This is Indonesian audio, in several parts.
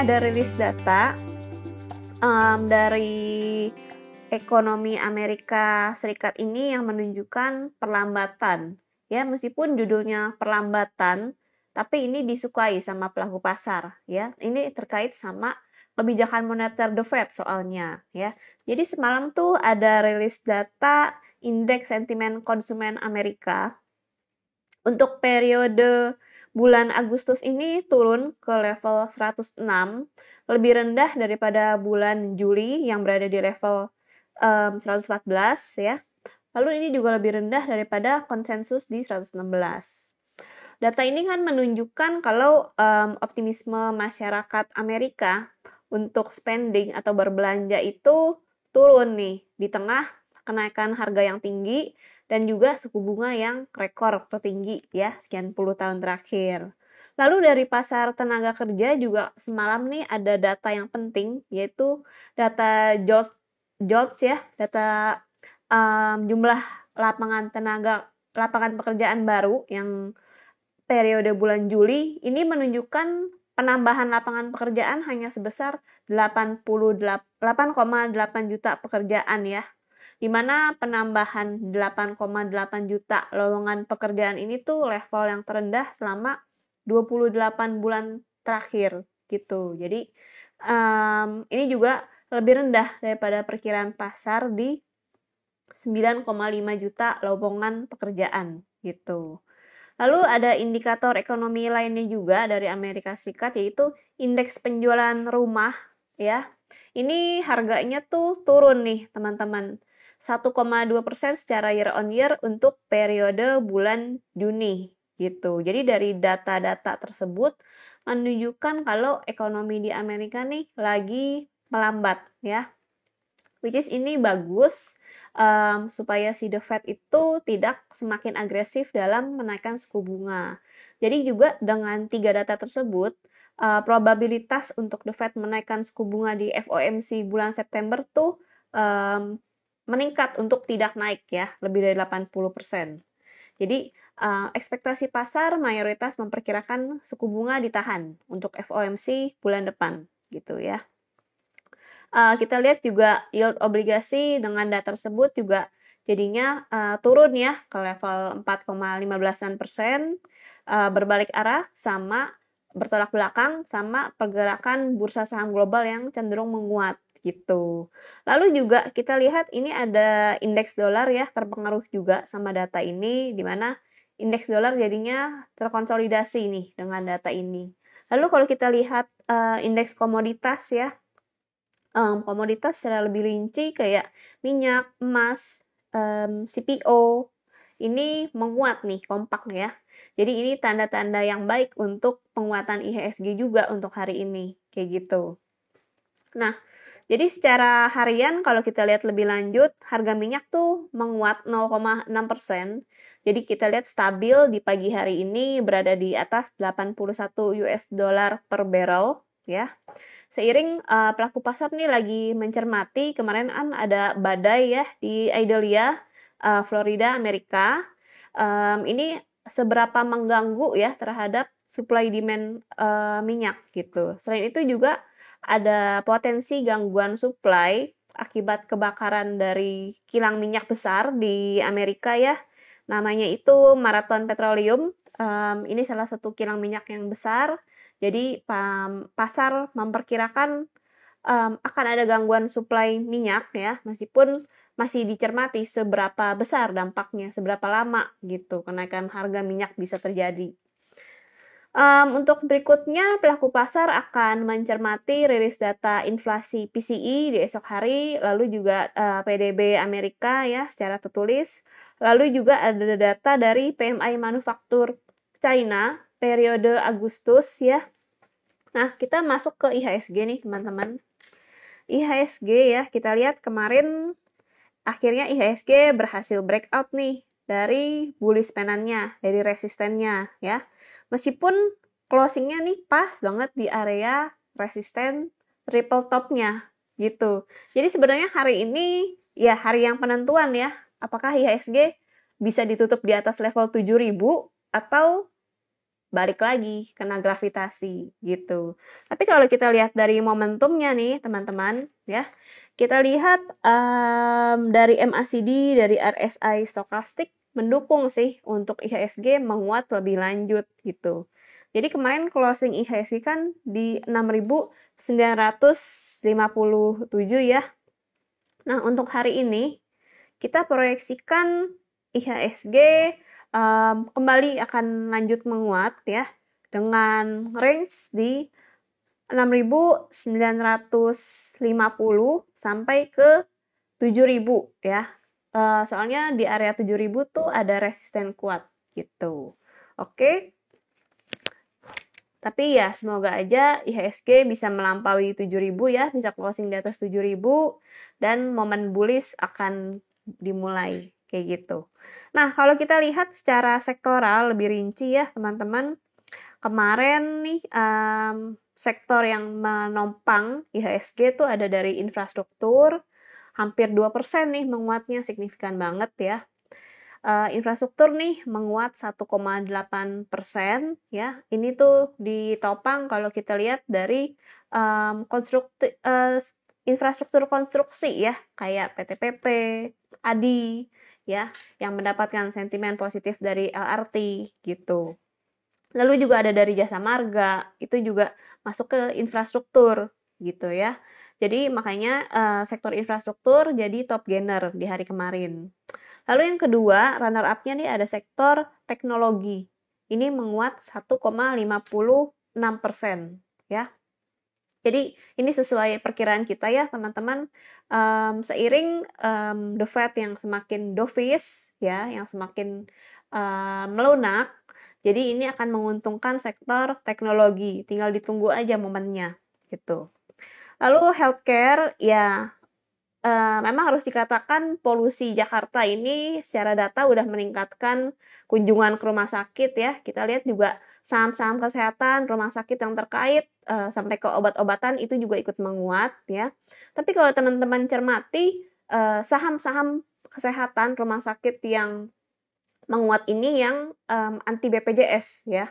ada rilis data um, dari ekonomi Amerika Serikat ini yang menunjukkan perlambatan. Ya, meskipun judulnya perlambatan, tapi ini disukai sama pelaku pasar. Ya, ini terkait sama kebijakan moneter The Fed soalnya. Ya, jadi semalam tuh ada rilis data indeks sentimen konsumen Amerika untuk periode bulan Agustus ini turun ke level 106, lebih rendah daripada bulan Juli yang berada di level um, 114 ya. Lalu ini juga lebih rendah daripada konsensus di 116. Data ini kan menunjukkan kalau um, optimisme masyarakat Amerika untuk spending atau berbelanja itu turun nih di tengah kenaikan harga yang tinggi dan juga suku bunga yang rekor tertinggi ya sekian puluh tahun terakhir. Lalu dari pasar tenaga kerja juga semalam nih ada data yang penting yaitu data George jobs ya, data um, jumlah lapangan tenaga lapangan pekerjaan baru yang periode bulan Juli ini menunjukkan penambahan lapangan pekerjaan hanya sebesar 8,8 juta pekerjaan ya. Di mana penambahan 8,8 juta lowongan pekerjaan ini tuh level yang terendah selama 28 bulan terakhir gitu. Jadi um, ini juga lebih rendah daripada perkiraan pasar di 9,5 juta lowongan pekerjaan gitu. Lalu ada indikator ekonomi lainnya juga dari Amerika Serikat yaitu indeks penjualan rumah ya. Ini harganya tuh turun nih teman-teman. 1,2% secara year on year untuk periode bulan Juni gitu. Jadi dari data-data tersebut menunjukkan kalau ekonomi di Amerika nih lagi melambat ya. Which is ini bagus um, supaya si The Fed itu tidak semakin agresif dalam menaikkan suku bunga. Jadi juga dengan tiga data tersebut, uh, probabilitas untuk The Fed menaikkan suku bunga di FOMC bulan September tuh um, meningkat untuk tidak naik ya, lebih dari 80%. Jadi uh, ekspektasi pasar mayoritas memperkirakan suku bunga ditahan untuk FOMC bulan depan gitu ya. Uh, kita lihat juga yield obligasi dengan data tersebut juga jadinya uh, turun ya ke level 4,15 persen. Berbalik arah sama bertolak belakang sama pergerakan bursa saham global yang cenderung menguat gitu. Lalu juga kita lihat ini ada indeks dolar ya terpengaruh juga sama data ini di mana indeks dolar jadinya terkonsolidasi nih dengan data ini. Lalu kalau kita lihat uh, indeks komoditas ya um, komoditas secara lebih rinci kayak minyak, emas, um, CPO ini menguat nih kompak ya. Jadi ini tanda-tanda yang baik untuk penguatan IHSG juga untuk hari ini kayak gitu. Nah, jadi secara harian kalau kita lihat lebih lanjut, harga minyak tuh menguat 0,6%. Jadi kita lihat stabil di pagi hari ini berada di atas 81 US dollar per barrel ya seiring uh, pelaku pasar nih lagi mencermati kemarin kan ada badai ya di Idalia, uh, Florida, Amerika. Um, ini seberapa mengganggu ya terhadap supply demand uh, minyak gitu. Selain itu juga ada potensi gangguan supply akibat kebakaran dari kilang minyak besar di Amerika ya. Namanya itu Marathon Petroleum. Um, ini salah satu kilang minyak yang besar jadi pasar memperkirakan um, akan ada gangguan suplai minyak ya, meskipun masih dicermati seberapa besar dampaknya, seberapa lama gitu kenaikan harga minyak bisa terjadi. Um, untuk berikutnya, pelaku pasar akan mencermati rilis data inflasi PCE di esok hari, lalu juga uh, PDB Amerika ya secara tertulis, lalu juga ada data dari PMI manufaktur China periode Agustus ya. Nah, kita masuk ke IHSG nih, teman-teman. IHSG ya, kita lihat kemarin akhirnya IHSG berhasil breakout nih dari bullish penannya, dari resistennya ya. Meskipun closingnya nih pas banget di area resisten triple topnya gitu. Jadi sebenarnya hari ini ya hari yang penentuan ya. Apakah IHSG bisa ditutup di atas level 7000 atau balik lagi kena gravitasi gitu. Tapi kalau kita lihat dari momentumnya nih teman-teman ya, kita lihat um, dari MACD dari RSI stokastik mendukung sih untuk IHSG menguat lebih lanjut gitu. Jadi kemarin closing IHSG kan di 6.957 ya. Nah, untuk hari ini kita proyeksikan IHSG um, kembali akan lanjut menguat ya dengan range di 6.950 sampai ke 7.000 ya. Uh, soalnya di area 7.000 tuh ada resisten kuat gitu. Oke. Okay? Tapi ya semoga aja IHSG bisa melampaui 7.000 ya, bisa closing di atas 7.000 dan momen bullish akan dimulai kayak gitu. Nah, kalau kita lihat secara sektoral lebih rinci ya, teman-teman. Kemarin nih um, sektor yang menopang IHSG itu ada dari infrastruktur, hampir 2% nih menguatnya, signifikan banget ya. Uh, infrastruktur nih menguat 1,8 persen ya. Ini tuh ditopang kalau kita lihat dari um, konstrukti, uh, infrastruktur konstruksi ya, kayak PTPP, ADI, ya yang mendapatkan sentimen positif dari LRT gitu. Lalu juga ada dari jasa marga, itu juga masuk ke infrastruktur gitu ya. Jadi makanya uh, sektor infrastruktur jadi top gainer di hari kemarin. Lalu yang kedua, runner up-nya nih ada sektor teknologi. Ini menguat 1,56% ya. Jadi ini sesuai perkiraan kita ya teman-teman. Um, seiring um, the Fed yang semakin dovish ya, yang semakin uh, melunak, jadi ini akan menguntungkan sektor teknologi. Tinggal ditunggu aja momennya gitu. Lalu healthcare ya uh, memang harus dikatakan polusi Jakarta ini secara data udah meningkatkan kunjungan ke rumah sakit ya. Kita lihat juga saham-saham kesehatan, rumah sakit yang terkait uh, sampai ke obat-obatan itu juga ikut menguat ya. Tapi kalau teman-teman cermati saham saham-saham kesehatan rumah sakit yang menguat ini yang um, anti BPJS ya.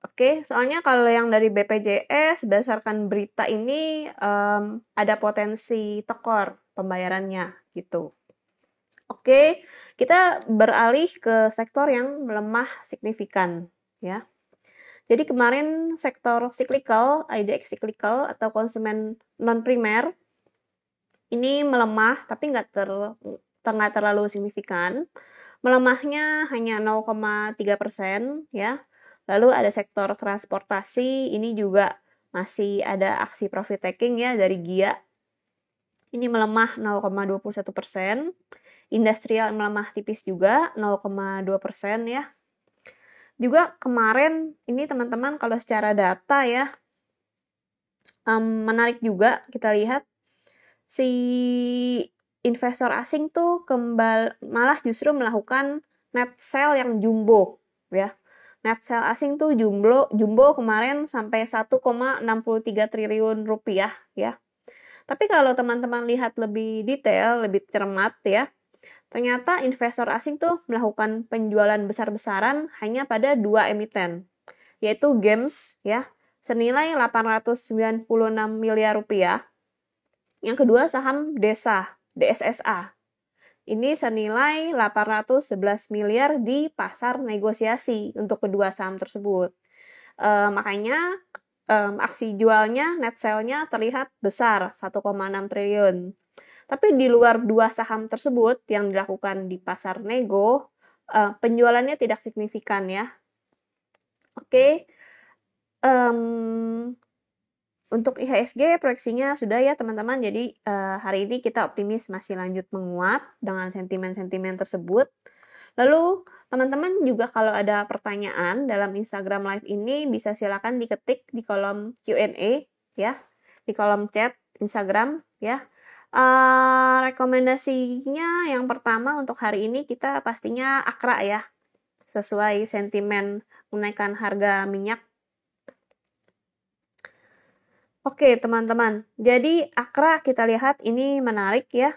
Oke, soalnya kalau yang dari BPJS berdasarkan berita ini um, ada potensi tekor pembayarannya gitu. Oke, kita beralih ke sektor yang melemah signifikan ya. Jadi kemarin sektor cyclical, IDX cyclical atau konsumen non primer ini melemah tapi nggak ter terlalu signifikan. Melemahnya hanya 0,3 persen ya. Lalu ada sektor transportasi, ini juga masih ada aksi profit taking ya dari GIA. Ini melemah 0,21 persen. Industrial melemah tipis juga 0,2 persen ya juga kemarin ini teman-teman kalau secara data ya um, menarik juga kita lihat si investor asing tuh kembal malah justru melakukan net sell yang jumbo ya net sell asing tuh jumbo jumbo kemarin sampai 1,63 triliun rupiah ya tapi kalau teman-teman lihat lebih detail lebih cermat ya Ternyata investor asing tuh melakukan penjualan besar-besaran hanya pada dua emiten, yaitu Games ya, senilai 896 miliar rupiah. Yang kedua saham Desa, DSSA. Ini senilai 811 miliar di pasar negosiasi untuk kedua saham tersebut. E, makanya e, aksi jualnya, net sale-nya terlihat besar, 1,6 triliun. Tapi di luar dua saham tersebut yang dilakukan di pasar nego, uh, penjualannya tidak signifikan ya. Oke, okay. um, untuk IHSG proyeksinya sudah ya teman-teman. Jadi uh, hari ini kita optimis masih lanjut menguat dengan sentimen-sentimen tersebut. Lalu teman-teman juga kalau ada pertanyaan dalam Instagram Live ini bisa silakan diketik di kolom Q&A ya, di kolom chat Instagram ya. Uh, rekomendasinya yang pertama untuk hari ini kita pastinya akra ya, sesuai sentimen menaikkan harga minyak. Oke teman-teman, jadi akra kita lihat ini menarik ya.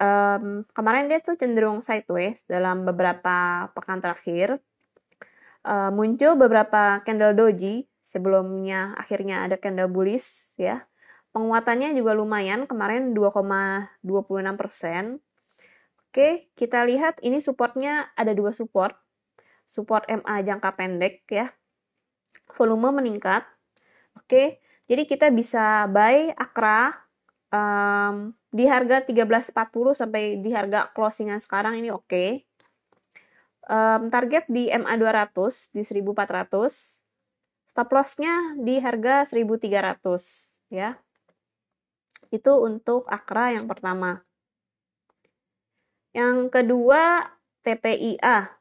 Um, kemarin dia tuh cenderung sideways dalam beberapa pekan terakhir. uh, muncul beberapa candle doji sebelumnya akhirnya ada candle bullish ya. Penguatannya juga lumayan, kemarin 2,26 persen. Oke, kita lihat ini supportnya ada dua support. Support MA jangka pendek ya. Volume meningkat. Oke, jadi kita bisa buy Akra um, di harga 13.40 sampai di harga closingan sekarang ini oke. Okay. Um, target di MA 200 di 1400. Stop lossnya di harga 1300 ya. Itu untuk Akra yang pertama. Yang kedua, TPIA.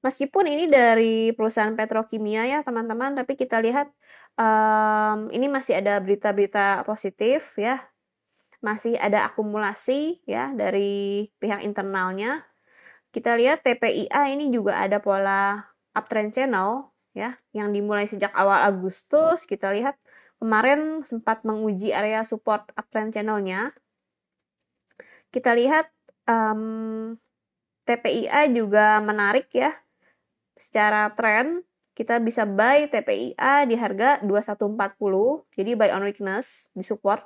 Meskipun ini dari perusahaan petrokimia ya teman-teman, tapi kita lihat um, ini masih ada berita-berita positif ya. Masih ada akumulasi ya dari pihak internalnya. Kita lihat TPIA ini juga ada pola uptrend channel ya yang dimulai sejak awal Agustus. Kita lihat kemarin sempat menguji area support uptrend channelnya. Kita lihat um, TPIA juga menarik ya. Secara tren kita bisa buy TPIA di harga 2140. Jadi buy on weakness di support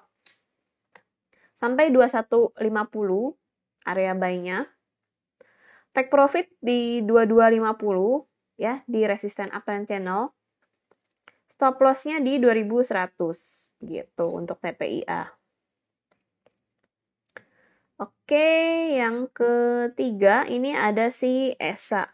sampai 2150 area buy-nya. Take profit di 2250 ya di resisten uptrend channel. Stop loss-nya di 2100 gitu untuk TPIA. Oke, yang ketiga ini ada si ESA.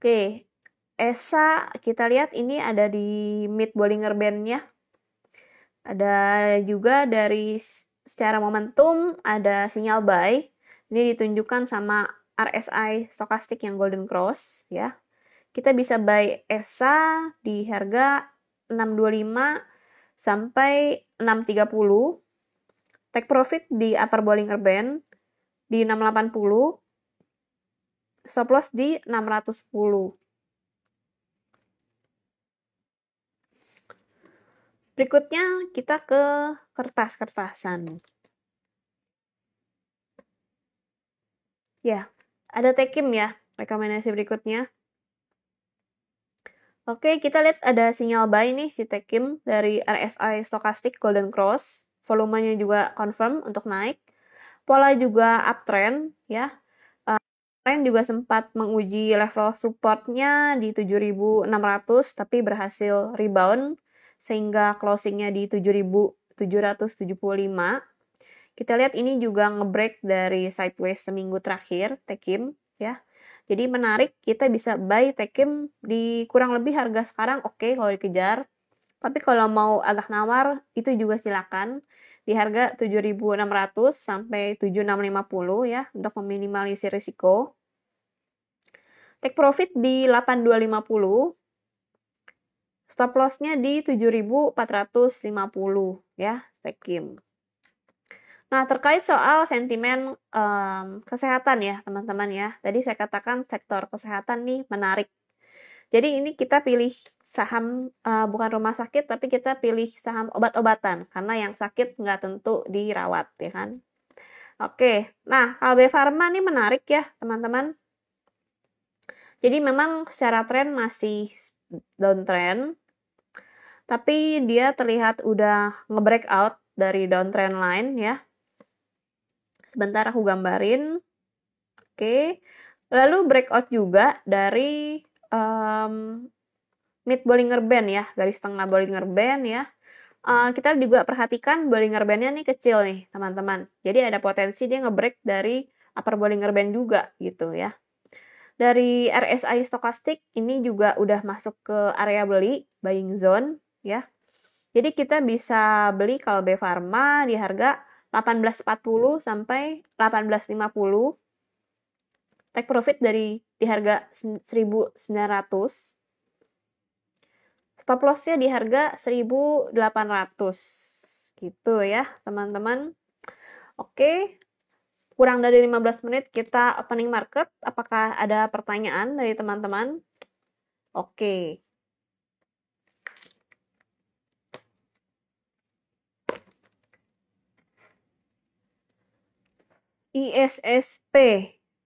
Oke, ESA kita lihat ini ada di mid Bollinger Band-nya. Ada juga dari secara momentum ada sinyal buy. Ini ditunjukkan sama RSI stokastik yang Golden Cross ya. Kita bisa buy ESA di harga 625 sampai 630 take profit di upper Bollinger Band di 680 stop loss di 610 berikutnya kita ke kertas-kertasan ya ada tekim ya rekomendasi berikutnya Oke, kita lihat ada sinyal buy nih si Tekim dari RSI Stochastic Golden Cross. Volumenya juga confirm untuk naik. Pola juga uptrend ya. Kemarin juga sempat menguji level supportnya di 7600 tapi berhasil rebound sehingga closingnya di 7775. Kita lihat ini juga ngebreak dari sideways seminggu terakhir Tekim ya. Jadi menarik, kita bisa buy Tekim di kurang lebih harga sekarang oke okay kalau dikejar. Tapi kalau mau agak nawar, itu juga silakan di harga 7.600 sampai 7.650 ya untuk meminimalisir risiko. Take profit di 8.250. Stop lossnya di 7.450 ya, Tekim. Nah, terkait soal sentimen um, kesehatan ya, teman-teman ya. Tadi saya katakan sektor kesehatan nih menarik. Jadi ini kita pilih saham uh, bukan rumah sakit, tapi kita pilih saham obat-obatan karena yang sakit nggak tentu dirawat, ya kan? Oke, nah KLB Pharma ini menarik ya, teman-teman. Jadi memang secara tren masih downtrend, tapi dia terlihat udah nge-breakout dari downtrend line ya Sebentar aku gambarin. Oke. Lalu breakout juga dari um, mid Bollinger Band ya, garis tengah Bollinger Band ya. Uh, kita juga perhatikan Bollinger Band-nya nih kecil nih, teman-teman. Jadi ada potensi dia ngebreak dari upper Bollinger Band juga gitu ya. Dari RSI stokastik ini juga udah masuk ke area beli, buying zone ya. Jadi kita bisa beli Kalbe Pharma di harga 1840 sampai 1850 take profit dari di harga 1900 stop lossnya di harga 1800 gitu ya teman-teman. Oke kurang dari 15 menit kita opening market apakah ada pertanyaan dari teman-teman oke ISSP.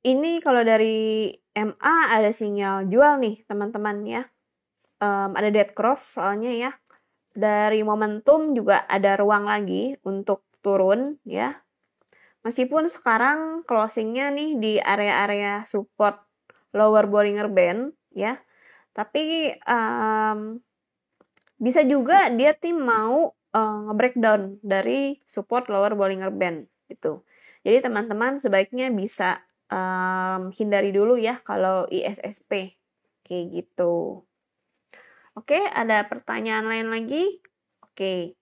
Ini kalau dari MA ada sinyal jual nih teman-teman ya. Um, ada dead cross soalnya ya. Dari momentum juga ada ruang lagi untuk turun ya. Meskipun sekarang closingnya nih di area-area support lower Bollinger Band ya. Tapi um, bisa juga dia tim mau uh, breakdown dari support lower Bollinger Band gitu. Jadi teman-teman sebaiknya bisa um, hindari dulu ya kalau ISSP kayak gitu. Oke, ada pertanyaan lain lagi? Oke.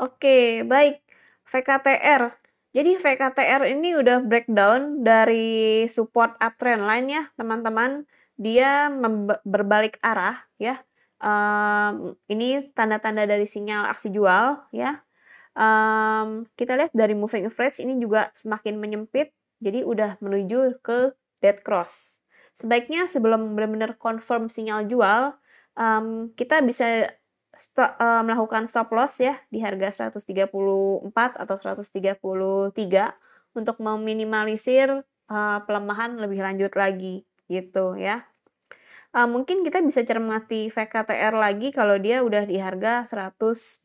Oke, baik. VKTR. Jadi VKTR ini udah breakdown dari support uptrend line ya, teman-teman. Dia berbalik arah ya um, ini tanda-tanda dari sinyal aksi jual ya. Um, kita lihat dari moving average ini juga semakin menyempit, jadi udah menuju ke dead cross. Sebaiknya sebelum benar-benar confirm sinyal jual, um, kita bisa stop, uh, melakukan stop loss ya di harga 134 atau 133 untuk meminimalisir uh, pelemahan lebih lanjut lagi gitu ya uh, mungkin kita bisa cermati VKTR lagi kalau dia udah di harga 125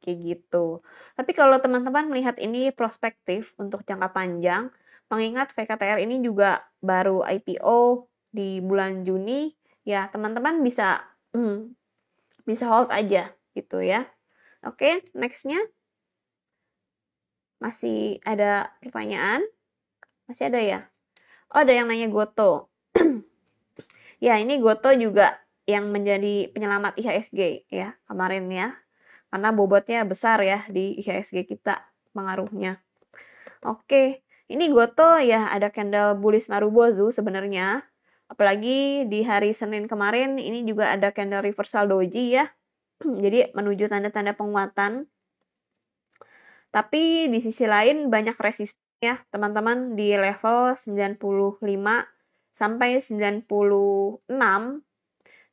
kayak gitu. Tapi kalau teman-teman melihat ini prospektif untuk jangka panjang, mengingat VKTR ini juga baru IPO di bulan Juni, ya teman-teman bisa hmm, bisa hold aja gitu ya. Oke, nextnya masih ada pertanyaan? Masih ada ya? Oh, ada yang nanya Goto. Ya, ini Goto juga yang menjadi penyelamat IHSG ya kemarin ya. Karena bobotnya besar ya di IHSG kita pengaruhnya. Oke, ini Goto ya ada candle bullish Marubozu sebenarnya. Apalagi di hari Senin kemarin ini juga ada candle reversal doji ya. Jadi menuju tanda-tanda penguatan. Tapi di sisi lain banyak resisten ya teman-teman di level 95 sampai 96.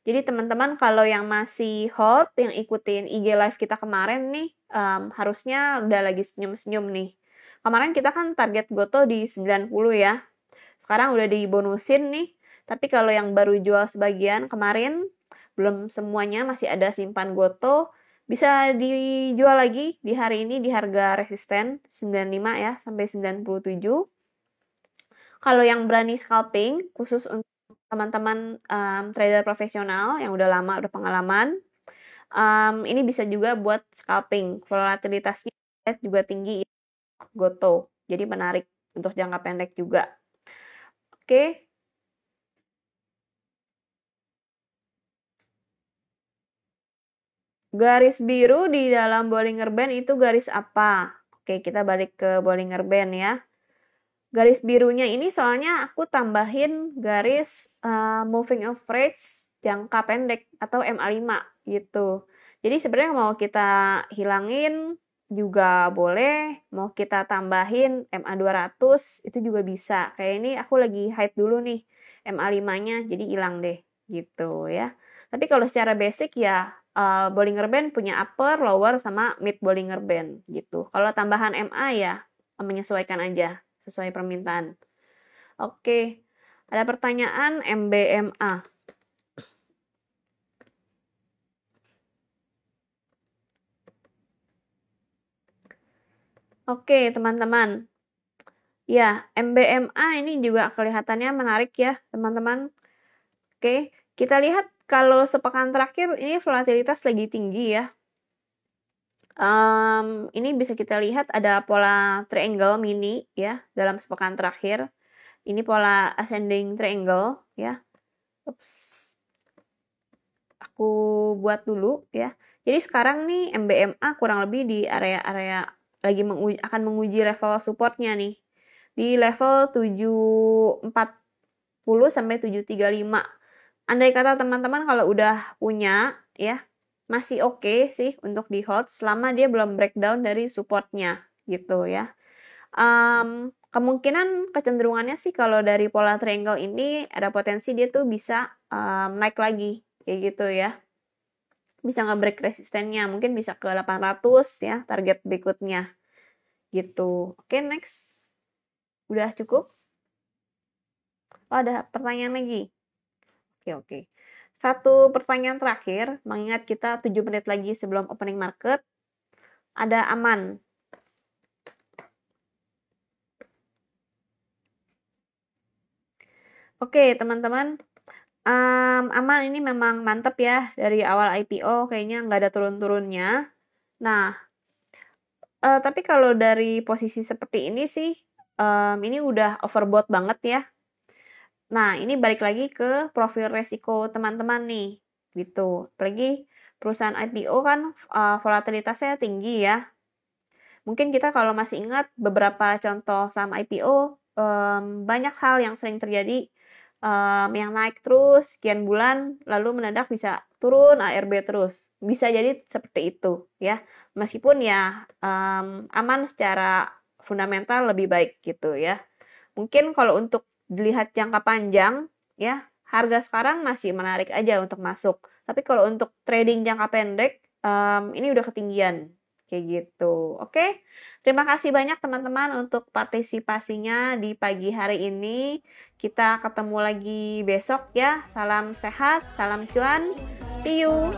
Jadi teman-teman kalau yang masih hold, yang ikutin IG live kita kemarin nih, um, harusnya udah lagi senyum-senyum nih. Kemarin kita kan target goto di 90 ya. Sekarang udah dibonusin nih. Tapi kalau yang baru jual sebagian kemarin, belum semuanya masih ada simpan goto, bisa dijual lagi di hari ini di harga resisten 95 ya sampai 97 kalau yang berani scalping, khusus untuk teman-teman um, trader profesional yang udah lama, udah pengalaman, um, ini bisa juga buat scalping. Volatilitasnya juga tinggi, goto. Jadi menarik untuk jangka pendek juga. Oke. Garis biru di dalam Bollinger Band itu garis apa? Oke, kita balik ke Bollinger Band ya garis birunya ini soalnya aku tambahin garis uh, moving average jangka pendek atau MA5 gitu. Jadi sebenarnya mau kita hilangin juga boleh, mau kita tambahin MA200 itu juga bisa. Kayak ini aku lagi hide dulu nih MA5-nya jadi hilang deh gitu ya. Tapi kalau secara basic ya uh, Bollinger Band punya upper, lower sama mid Bollinger Band gitu. Kalau tambahan MA ya menyesuaikan aja sesuai permintaan. Oke, ada pertanyaan MBMA. Oke, teman-teman. Ya, MBMA ini juga kelihatannya menarik ya, teman-teman. Oke, kita lihat kalau sepekan terakhir ini volatilitas lagi tinggi ya um, ini bisa kita lihat ada pola triangle mini ya dalam sepekan terakhir. Ini pola ascending triangle ya. Ups. Aku buat dulu ya. Jadi sekarang nih MBMA kurang lebih di area-area lagi menguji, akan menguji level supportnya nih. Di level 740 sampai 735. Andai kata teman-teman kalau udah punya ya masih oke okay sih untuk di hold selama dia belum breakdown dari supportnya gitu ya. Um, kemungkinan kecenderungannya sih kalau dari pola triangle ini ada potensi dia tuh bisa um, naik lagi kayak gitu ya. bisa nge-break resistennya mungkin bisa ke 800 ya target berikutnya gitu oke next udah cukup oh ada pertanyaan lagi oke oke satu pertanyaan terakhir mengingat kita 7 menit lagi sebelum opening market ada aman Oke, teman-teman, um, aman ini memang mantep ya dari awal IPO kayaknya nggak ada turun-turunnya. Nah, uh, tapi kalau dari posisi seperti ini sih, um, ini udah overbought banget ya. Nah, ini balik lagi ke profil resiko teman-teman nih, gitu. Apalagi perusahaan IPO kan uh, volatilitasnya tinggi ya. Mungkin kita kalau masih ingat beberapa contoh saham IPO, um, banyak hal yang sering terjadi um, yang naik terus sekian bulan lalu mendadak bisa turun ARB terus bisa jadi seperti itu ya meskipun ya um, aman secara fundamental lebih baik gitu ya mungkin kalau untuk dilihat jangka panjang ya harga sekarang masih menarik aja untuk masuk. Tapi kalau untuk trading jangka pendek um, ini udah ketinggian kayak gitu. Oke? Terima kasih banyak teman-teman untuk partisipasinya di pagi hari ini. Kita ketemu lagi besok ya. Salam sehat salam cuan. See you